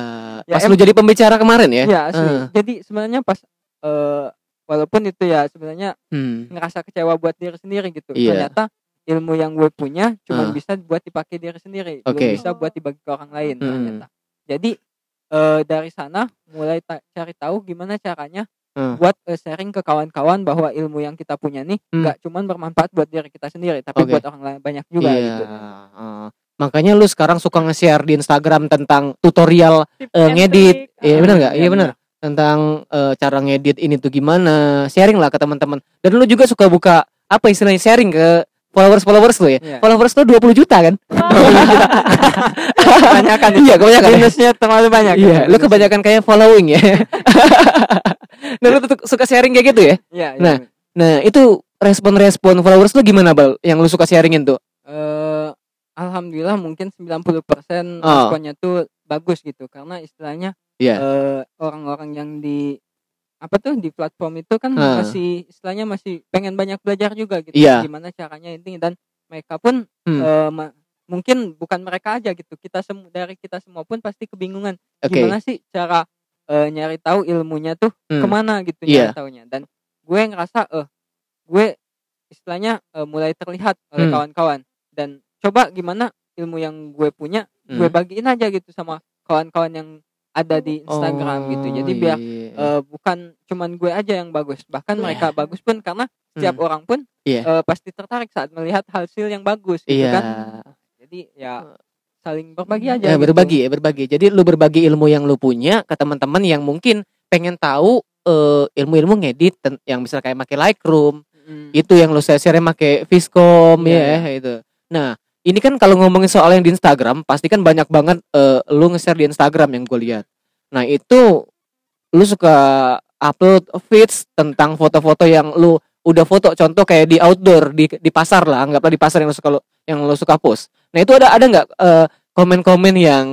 Ya, Pas em- lu jadi pembicara kemarin ya? Iya, asli. Ah. Jadi sebenarnya pas eh, walaupun itu ya sebenarnya Hmm. ngerasa kecewa buat diri sendiri gitu. Iya. Ternyata ilmu yang gue punya cuma Ah. bisa buat dipakai diri sendiri, belum bisa buat dibagi ke orang lain Hmm. ternyata. Jadi eh, dari sana mulai ta- cari tahu gimana caranya Hmm. buat eh, sharing ke kawan-kawan bahwa ilmu yang kita punya nih Hmm. nggak cuman bermanfaat buat diri kita sendiri, tapi Oke. buat orang lain banyak juga Iya. gitu. Heeh. Makanya lu sekarang suka nge-share di Instagram tentang tutorial and ngedit. Iya benar nggak? Iya Iya, benar. Tentang eh, cara ngedit ini tuh gimana? Sharing lah ke teman-teman. Dan lu juga suka buka apa istilahnya sharing ke lu ya? Iya. Followers lu 20 juta kan? kebanyakan itu. Iya, kebanyakan. Minusnya terlalu banyak. Iya, lu Minusnya. kebanyakan kayak following ya. nah, lu tuh suka sharing kayak gitu ya? Iya, iya. Nah. Nah, itu respon-respon followers lu gimana, Bal? Yang lu suka sharingin tuh? Eh, alhamdulillah mungkin 90% Oh. responnya tuh bagus gitu karena istilahnya Iya. eh, orang-orang yang di apa tuh di platform itu kan Ah. masih istilahnya masih pengen banyak belajar juga gitu Iya. gimana caranya ini dan mereka pun Hmm. ma- mungkin bukan mereka aja gitu kita semua dari kita semua pun pasti kebingungan Oke. gimana sih cara eh, nyari tahu ilmunya tuh Hmm. ke mana gitu Iya. nyari taunya dan gue ngerasa eh gue istilahnya eh, mulai terlihat oleh Hmm. kawan-kawan dan coba gimana ilmu yang gue punya gue Hmm. bagiin aja gitu sama kawan-kawan yang ada di Instagram gitu jadi Oh, biar iya. eh, bukan cuman gue aja yang bagus bahkan Iya. mereka bagus pun karena setiap Hmm. orang pun Iya. eh, pasti tertarik saat melihat hasil yang bagus gitu iya. kan jadi ya saling berbagi aja Ya, gitu. berbagi ya, berbagi. Jadi lu berbagi ilmu yang lu punya ke teman-teman yang mungkin pengen tahu eh, ilmu-ilmu ngedit yang bisa kayak pakai Lightroom, Mm. itu yang lu share-share pakai Viscom Iya, ya itu. Nah, ini kan kalau ngomongin soal yang di Instagram, pasti kan banyak banget eh, lu nge-share di Instagram yang gue lihat. Nah, itu lu suka upload feeds tentang foto-foto yang lu udah foto contoh kayak di outdoor di di pasar lah, anggaplah di pasar yang lu suka lu, yang lu suka post. Nah, itu ada ada nggak eh, komen-komen yang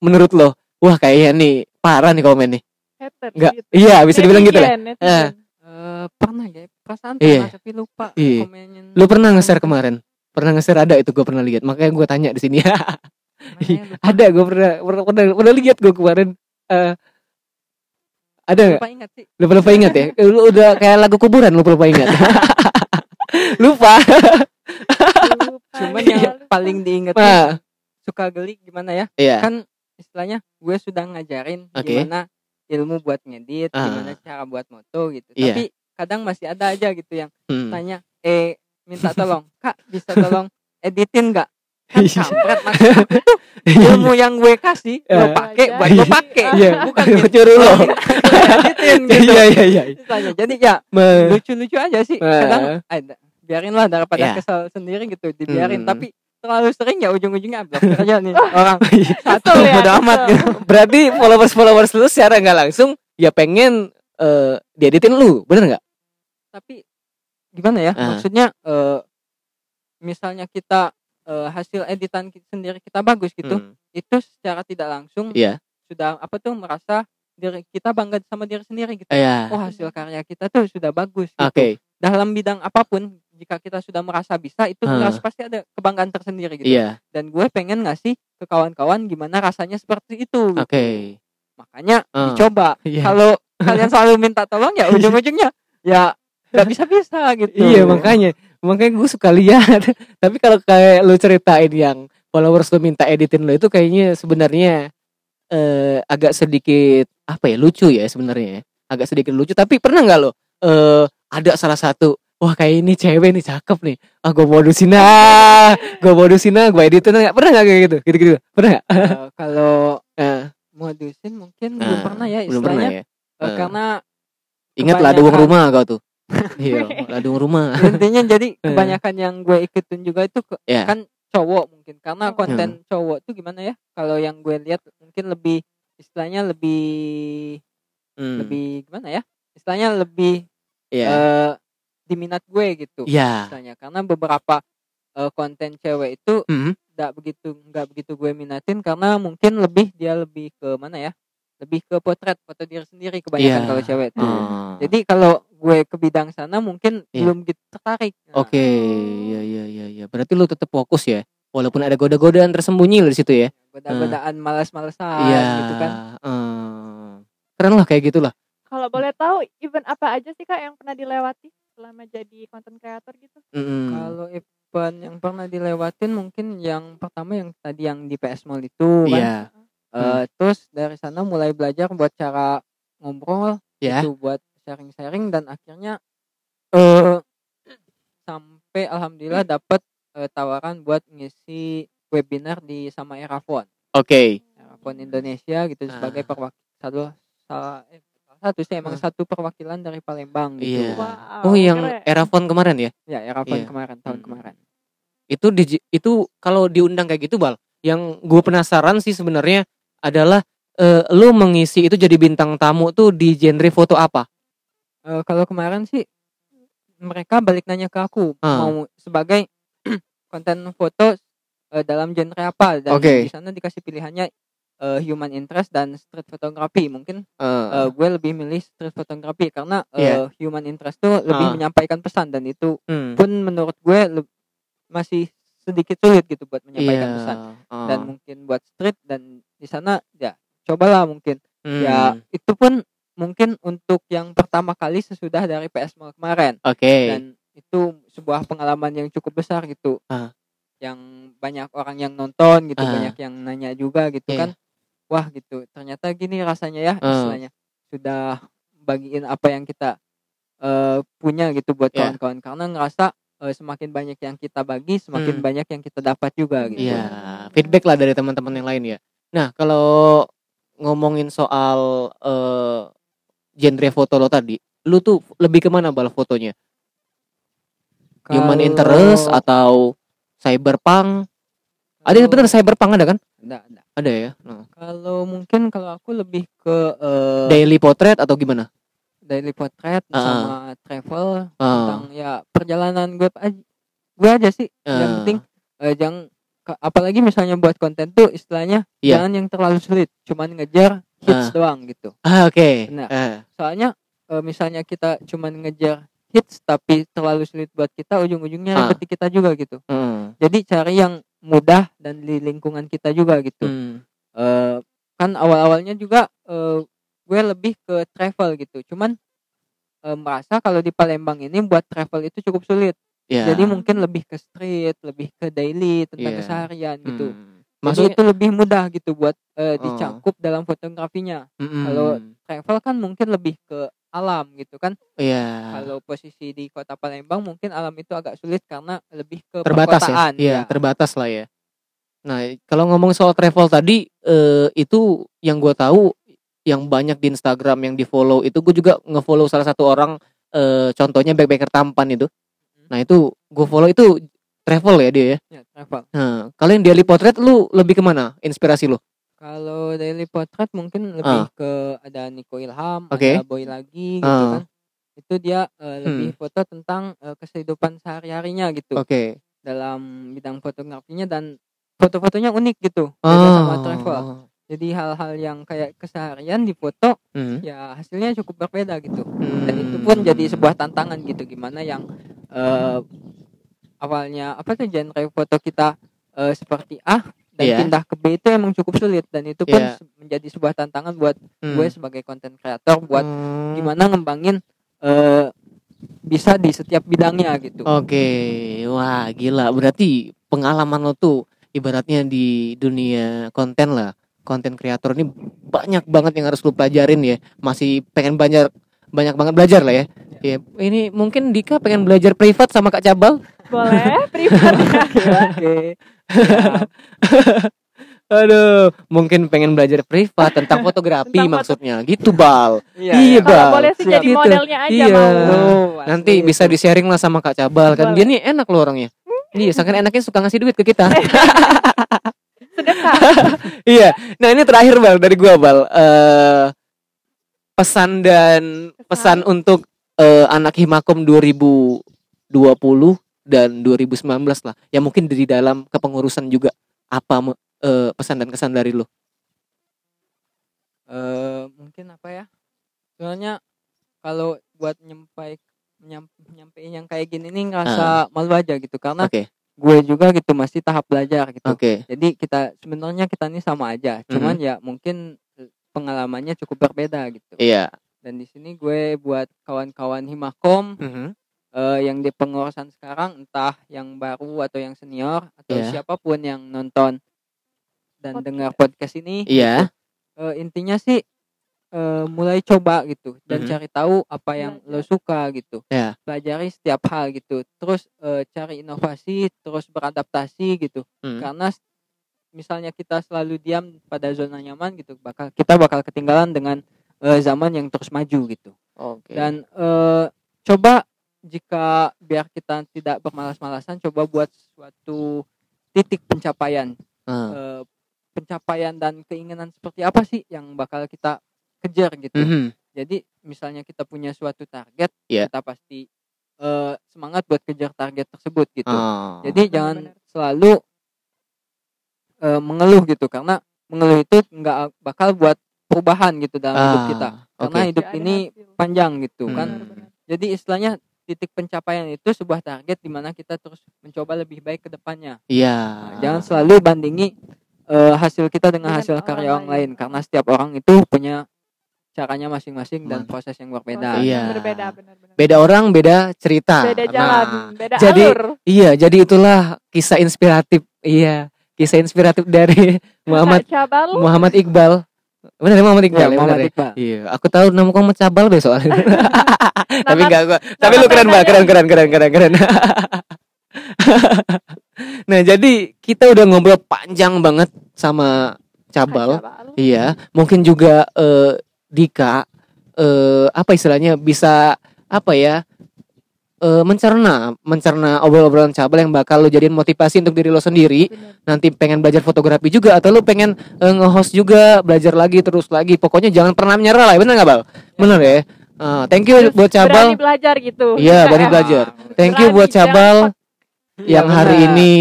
menurut lo, wah kayaknya nih parah nih komen nih. Enggak. gitu. Iya, bisa dibilang gitu lah. Netizen. Eh, pernah ya perasaan Iya. tapi lupa Iya. komenin Lu pernah nge-share kemarin? Pernah nge-share ada itu gue pernah lihat. Makanya gue tanya di sini. Ya, ada gue pernah pernah pernah, pernah lihat gue kemarin. Eh ada nggak? lupa ingat sih Lupa lupa ingat ya? Lu udah kayak lagu kuburan lupa lupa ingat. lupa. Lupa, cuman lupa, yang lupa. paling diinget Nah, suka geli gimana ya iya. kan istilahnya gue sudah ngajarin Oke. gimana ilmu buat ngedit Ah. gimana cara buat moto gitu Iya. tapi kadang masih ada aja gitu yang Hmm. tanya eh minta tolong kak bisa tolong editin nggak kan Iya. kampret aku tuh ilmu yang gue kasih lo Iya. pakai buat lo pakai Iya. bukan Gue gitu nyuruh lo. editin gitu Iya iya iya. jadi ya lucu-lucu aja sih Eh. kadang ada biarin lah daripada Iya. kesal sendiri gitu dibiarin Hmm. tapi terlalu sering ya ujung-ujungnya blokir aja nih orang satu ya, bodo amat gitu Berarti followers followers lu secara nggak langsung ya pengen eh dieditin lu, bener nggak? tapi gimana ya Ah. maksudnya eh, misalnya kita eh, hasil editan kita sendiri kita bagus gitu Hmm. itu secara tidak langsung Iya. sudah apa tuh merasa diri kita bangga sama diri sendiri gitu Iya. oh hasil karya kita tuh sudah bagus gitu. Oke. dalam bidang apa pun jika kita sudah merasa bisa itu merasa pasti ada kebanggaan tersendiri gitu Iya. dan gue pengen ngasih ke kawan-kawan gimana rasanya seperti itu gitu. Oke. makanya Ah. dicoba Iya. kalau kalian selalu minta tolong ya ujung-ujungnya ya nggak bisa bisa gitu Iya makanya makanya gue suka lihat. Tapi kalau kayak lu ceritain yang followers lu minta editin lu itu kayaknya sebenarnya eh agak sedikit apa ya lucu ya sebenarnya. ya. Agak sedikit lucu. Tapi pernah nggak lo eh ada salah satu Wah kayak ini cewek nih cakep nih Ah gue modusin ah Gue modusin ah Gue editin ah. Pernah gak kayak gitu Gitu-gitu Pernah gak Eh, kalau Eh, modusin mungkin belum ah, pernah ya Belum pernah istilahnya ya Eh, karena Ingat kebanyakan- ladung rumah kau tuh Iya ladung rumah. Intinya jadi kebanyakan yang gue ikutin juga itu ke- Ya. kan cowok mungkin. Karena Oh. konten cowok tuh gimana ya? Kalau yang gue lihat mungkin lebih istilahnya lebih Hmm, lebih gimana ya? Istilahnya lebih Iya. eh, diminat gue gitu Iya. istilahnya karena beberapa eh, konten cewek itu Hmm, nggak begitu nggak begitu gue minatin karena mungkin lebih dia lebih ke mana ya? Lebih ke potret foto diri sendiri kebanyakan Iya. kalau cewek tuh. Ah. jadi kalau gue ke bidang sana mungkin Iya. belum gitu tertarik Nah, Oke, iya iya iya iya. Berarti lu tetap fokus ya. Walaupun ada goda-godaan tersembunyi lo di situ ya. goda-godaan malas-malesan Iya. gitu kan eh, keren lah kayak gitulah. Kalau boleh tahu event apa aja sih kak yang pernah dilewati selama jadi content creator gitu? Mm-mm. kalau event yang pernah dilewatin mungkin yang pertama yang tadi yang di PS Mall itu kan Iya. Eh, terus dari sana mulai belajar buat cara ngobrol Ya. itu buat sharing-sharing dan akhirnya eh sampai alhamdulillah dapat eh, tawaran buat ngisi webinar di sama Erafon Oke. Erafon Indonesia gitu Ah. sebagai perwakilan satu salah eh, salah satu sih emang Ah. satu perwakilan dari Palembang gitu Iya. Wow, Oh, yang keren. Erafon kemarin ya. ya Erafon Iya. kemarin tahun Hmm. kemarin Itu di itu kalau diundang kayak gitu, Bal. Yang gue penasaran sih sebenarnya adalah eh, lu mengisi itu jadi bintang tamu tuh di genre foto apa? Eh, kalau kemarin sih mereka balik nanya ke aku Ah. mau sebagai konten foto eh, dalam genre apa dan Oke. di sana dikasih pilihannya eh, human interest dan street photography mungkin Eh, eh, gue lebih milih street photography karena Iya. human interest tuh lebih Ah. menyampaikan pesan dan itu hmm. pun menurut gue masih sedikit sulit gitu buat menyampaikan Iya. pesan Ah. dan mungkin buat street dan di sana ya cobalah mungkin Hmm. ya itu pun mungkin untuk yang pertama kali sesudah dari PS Mall kemarin Oke. dan itu sebuah pengalaman yang cukup besar gitu Ah. yang banyak orang yang nonton gitu Ah. banyak yang nanya juga gitu Iya. kan wah gitu ternyata gini rasanya ya Hmm. istilahnya sudah bagiin apa yang kita eh, punya gitu buat Ya. kawan-kawan karena ngerasa eh, semakin banyak yang kita bagi semakin Hmm. banyak yang kita dapat juga gitu Iya, feedback lah dari teman-teman yang lain ya. Nah, kalau ngomongin soal eh, genre foto lo tadi, lu tuh lebih ke mana bal fotonya? Human Kalau- interest atau cyberpunk? Ada kalau- bener cyberpunk ada kan? ada ada Ada ya. Nah, kalau mungkin kalau aku lebih ke eh, daily portrait atau gimana? daily portrait Ah. sama travel Ah, tentang ya perjalanan gue aja gue aja sih yang ah, penting eh, jangan apalagi misalnya buat konten tuh istilahnya Iya. jangan yang terlalu sulit cuman ngejar hits Ah. doang gitu Ah, oke. Benar. Ah, soalnya eh, misalnya kita cuman ngejar hits tapi terlalu sulit buat kita ujung-ujungnya Ah. ribet di kita juga gitu hmm, jadi cari yang mudah dan di lingkungan kita juga gitu hmm, Eh, kan awal-awalnya juga eh, gue lebih ke travel gitu cuman eh, merasa kalau di Palembang ini buat travel itu cukup sulit ya. jadi mungkin lebih ke street lebih ke daily tentang Iya. keseharian gitu Hmm. Jadi Maksudnya itu lebih mudah gitu buat Oh. dicakup dalam fotografinya mm-mm. kalau- travel kan mungkin lebih ke alam gitu kan Iya. kalau posisi di kota Palembang mungkin alam itu agak sulit karena lebih ke terbatas ya. Iya, ya. terbatas lah ya. Nah, kalau ngomong soal travel tadi eh, itu yang gue tahu yang banyak di Instagram yang di follow itu gue juga ngefollow salah satu orang eh, contohnya backpacker tampan itu. Nah, itu gue follow itu travel ya dia ya. Ya, travel Nah, kalau yang daily portrait lu lebih ke mana inspirasi lu? Kalau daily portrait mungkin lebih ke ada Niko Ilham. Oke. ada Boy lagi gitu Ah. kan. Itu dia eh, lebih foto tentang eh, kehidupan sehari-harinya gitu Oke. dalam bidang fotografinya dan foto-fotonya unik gitu. Beda sama Oh. travel. Jadi hal-hal yang kayak keseharian di foto Hmm. ya hasilnya cukup berbeda gitu. Hmm. Dan itu pun jadi sebuah tantangan gitu gimana yang eh, awalnya apa tuh genre foto kita eh, seperti A dan Iya. pindah ke B itu emang cukup sulit dan itu pun Iya. se- menjadi sebuah tantangan buat Hmm. gue sebagai konten kreator buat Hmm. gimana ngembangin eh, bisa di setiap bidangnya gitu. Oke, wah gila. Berarti pengalaman lo tuh ibaratnya di dunia konten lah, konten kreator ini banyak banget yang harus lo pelajarin ya. Masih pengen banyak banyak banget belajar lah ya. Ya, ini mungkin Dika pengen belajar privat sama Kak Cabal. Boleh, privat ya. Oke. Aduh, mungkin pengen belajar privat tentang fotografi Tentang maksudnya. Gitu, Bal. Iya. Iya, iya. Bal. Kalau boleh sih Siap. jadi Gitu. modelnya aja Iya. mau. Tuh, Nanti asli bisa di-sharing lah sama Kak Cabal kan. Dia Boleh. nih enak loh orangnya. Iya, saking enaknya suka ngasih duit ke kita. Sedekah. Iya. Nah, ini terakhir Bal dari gua, Bal. Eh pesan dan pesan untuk eh, anak Himakom 2020 dan 2019 lah. Ya mungkin di dalam kepengurusan juga apa eh, pesan dan kesan dari lu? eh mungkin apa ya soalnya kalau buat nyampai nyam, nyampein yang kayak gini nih ngerasa malu aja gitu karena Oke. gue juga gitu masih tahap belajar gitu Oke. jadi kita sebenarnya kita ini sama aja cuman ya mungkin pengalamannya cukup berbeda gitu Iya. Dan di sini gue buat kawan-kawan himakom Mhm. eh, yang di pengurusan sekarang entah yang baru atau yang senior atau Iya. siapa pun yang nonton dan Podcast. dengar podcast ini Iya. eh, intinya sih eh, mulai coba gitu dan Mhm. cari tahu apa yang lo suka gitu Ya. pelajari setiap hal gitu terus eh, cari inovasi terus beradaptasi gitu Hmm. karena misalnya kita selalu diam pada zona nyaman gitu bakal kita bakal ketinggalan dengan eh, zaman yang terus maju gitu Oke. dan eh, coba jika biar kita tidak bermalas-malasan coba buat suatu titik pencapaian Ah. eh, pencapaian dan keinginan seperti apa sih yang bakal kita kejar gitu. Mhm. Jadi misalnya kita punya suatu target, Iya. kita pasti eh, semangat buat kejar target tersebut gitu. Oh. Jadi Benar, jangan selalu eh, mengeluh gitu karena mengeluh itu nggak bakal buat perubahan gitu dalam hidup Ah, kita. Karena oke. hidup ini panjang gitu Hmm. kan. Jadi istilahnya titik pencapaian itu sebuah target di mana kita terus mencoba lebih baik ke depannya. Iya. Nah, jangan selalu bandingi eh, hasil kita dengan Dengan hasil orang karya orang lain. lain karena setiap orang itu punya caranya masing-masing dan proses yang Proses berbeda. Iya. yang Berbeda, benar-benar. Beda orang, beda cerita. Beda Nah, jalan, beda jadi- alur. Iya, jadi itulah kisah inspiratif. Iya, kisah inspiratif dari Muhammad. Muhammad Iqbal. Benar ya Muhammad Iqbal Ya, ya, Muhammad ya? Iqbal. Iya, aku tahu nama kamu Cabal be soalnya. tapi enggak gua. Tapi lu keren banget, keren keren keren keren keren. nah, jadi kita udah ngobrol panjang banget sama Cabal. Cabal. Iya, mungkin juga eh, Dika eh apa istilahnya bisa apa ya? Eh mencerna, mencerna obrolan-obrolan cabal yang bakal lo jadiin motivasi untuk diri lo sendiri. Bener. Nanti pengen belajar fotografi juga atau lo pengen eh, nge-host juga, belajar lagi terus lagi. Pokoknya jangan pernah menyerah lah, bener nggak bal? Bener ya. Ah, thank you Terus buat cabal. Berani belajar gitu. Iya, Kak, berani belajar. Thank you buat cabal Iya, yang hari benar. ini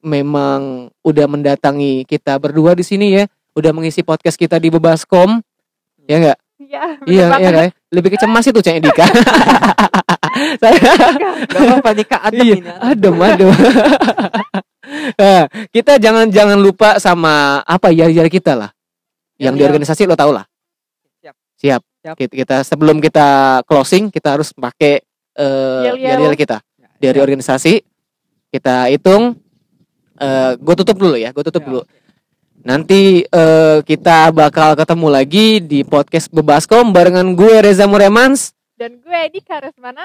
memang udah mendatangi kita berdua di sini ya, udah mengisi podcast kita di Bebaskom. Ya enggak? Iya, Iya, iya? Lebih kecemas itu Cek Dika. Saya Gak apa-apa nih kak adem iya, ini. adem, adem. nah, kita jangan jangan lupa sama apa ya jari kita lah. Yang di Yel-yel. organisasi lo tau lah. Siap. Siap. Siap. Kita, kita sebelum kita closing kita harus pakai eh Yel-yel. yel-yel kita dari organisasi. Kita hitung eh gue tutup dulu ya, gue tutup Ya, dulu. Nanti eh, kita bakal ketemu lagi di podcast Bebaskom barengan gue Reza Muremans. Dan gue di Karismana.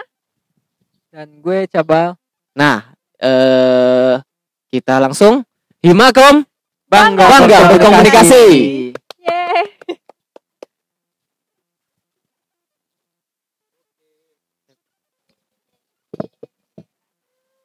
Dan gue cabal Nah, eh kita langsung. Himakom bangga, bangga berkomunikasi.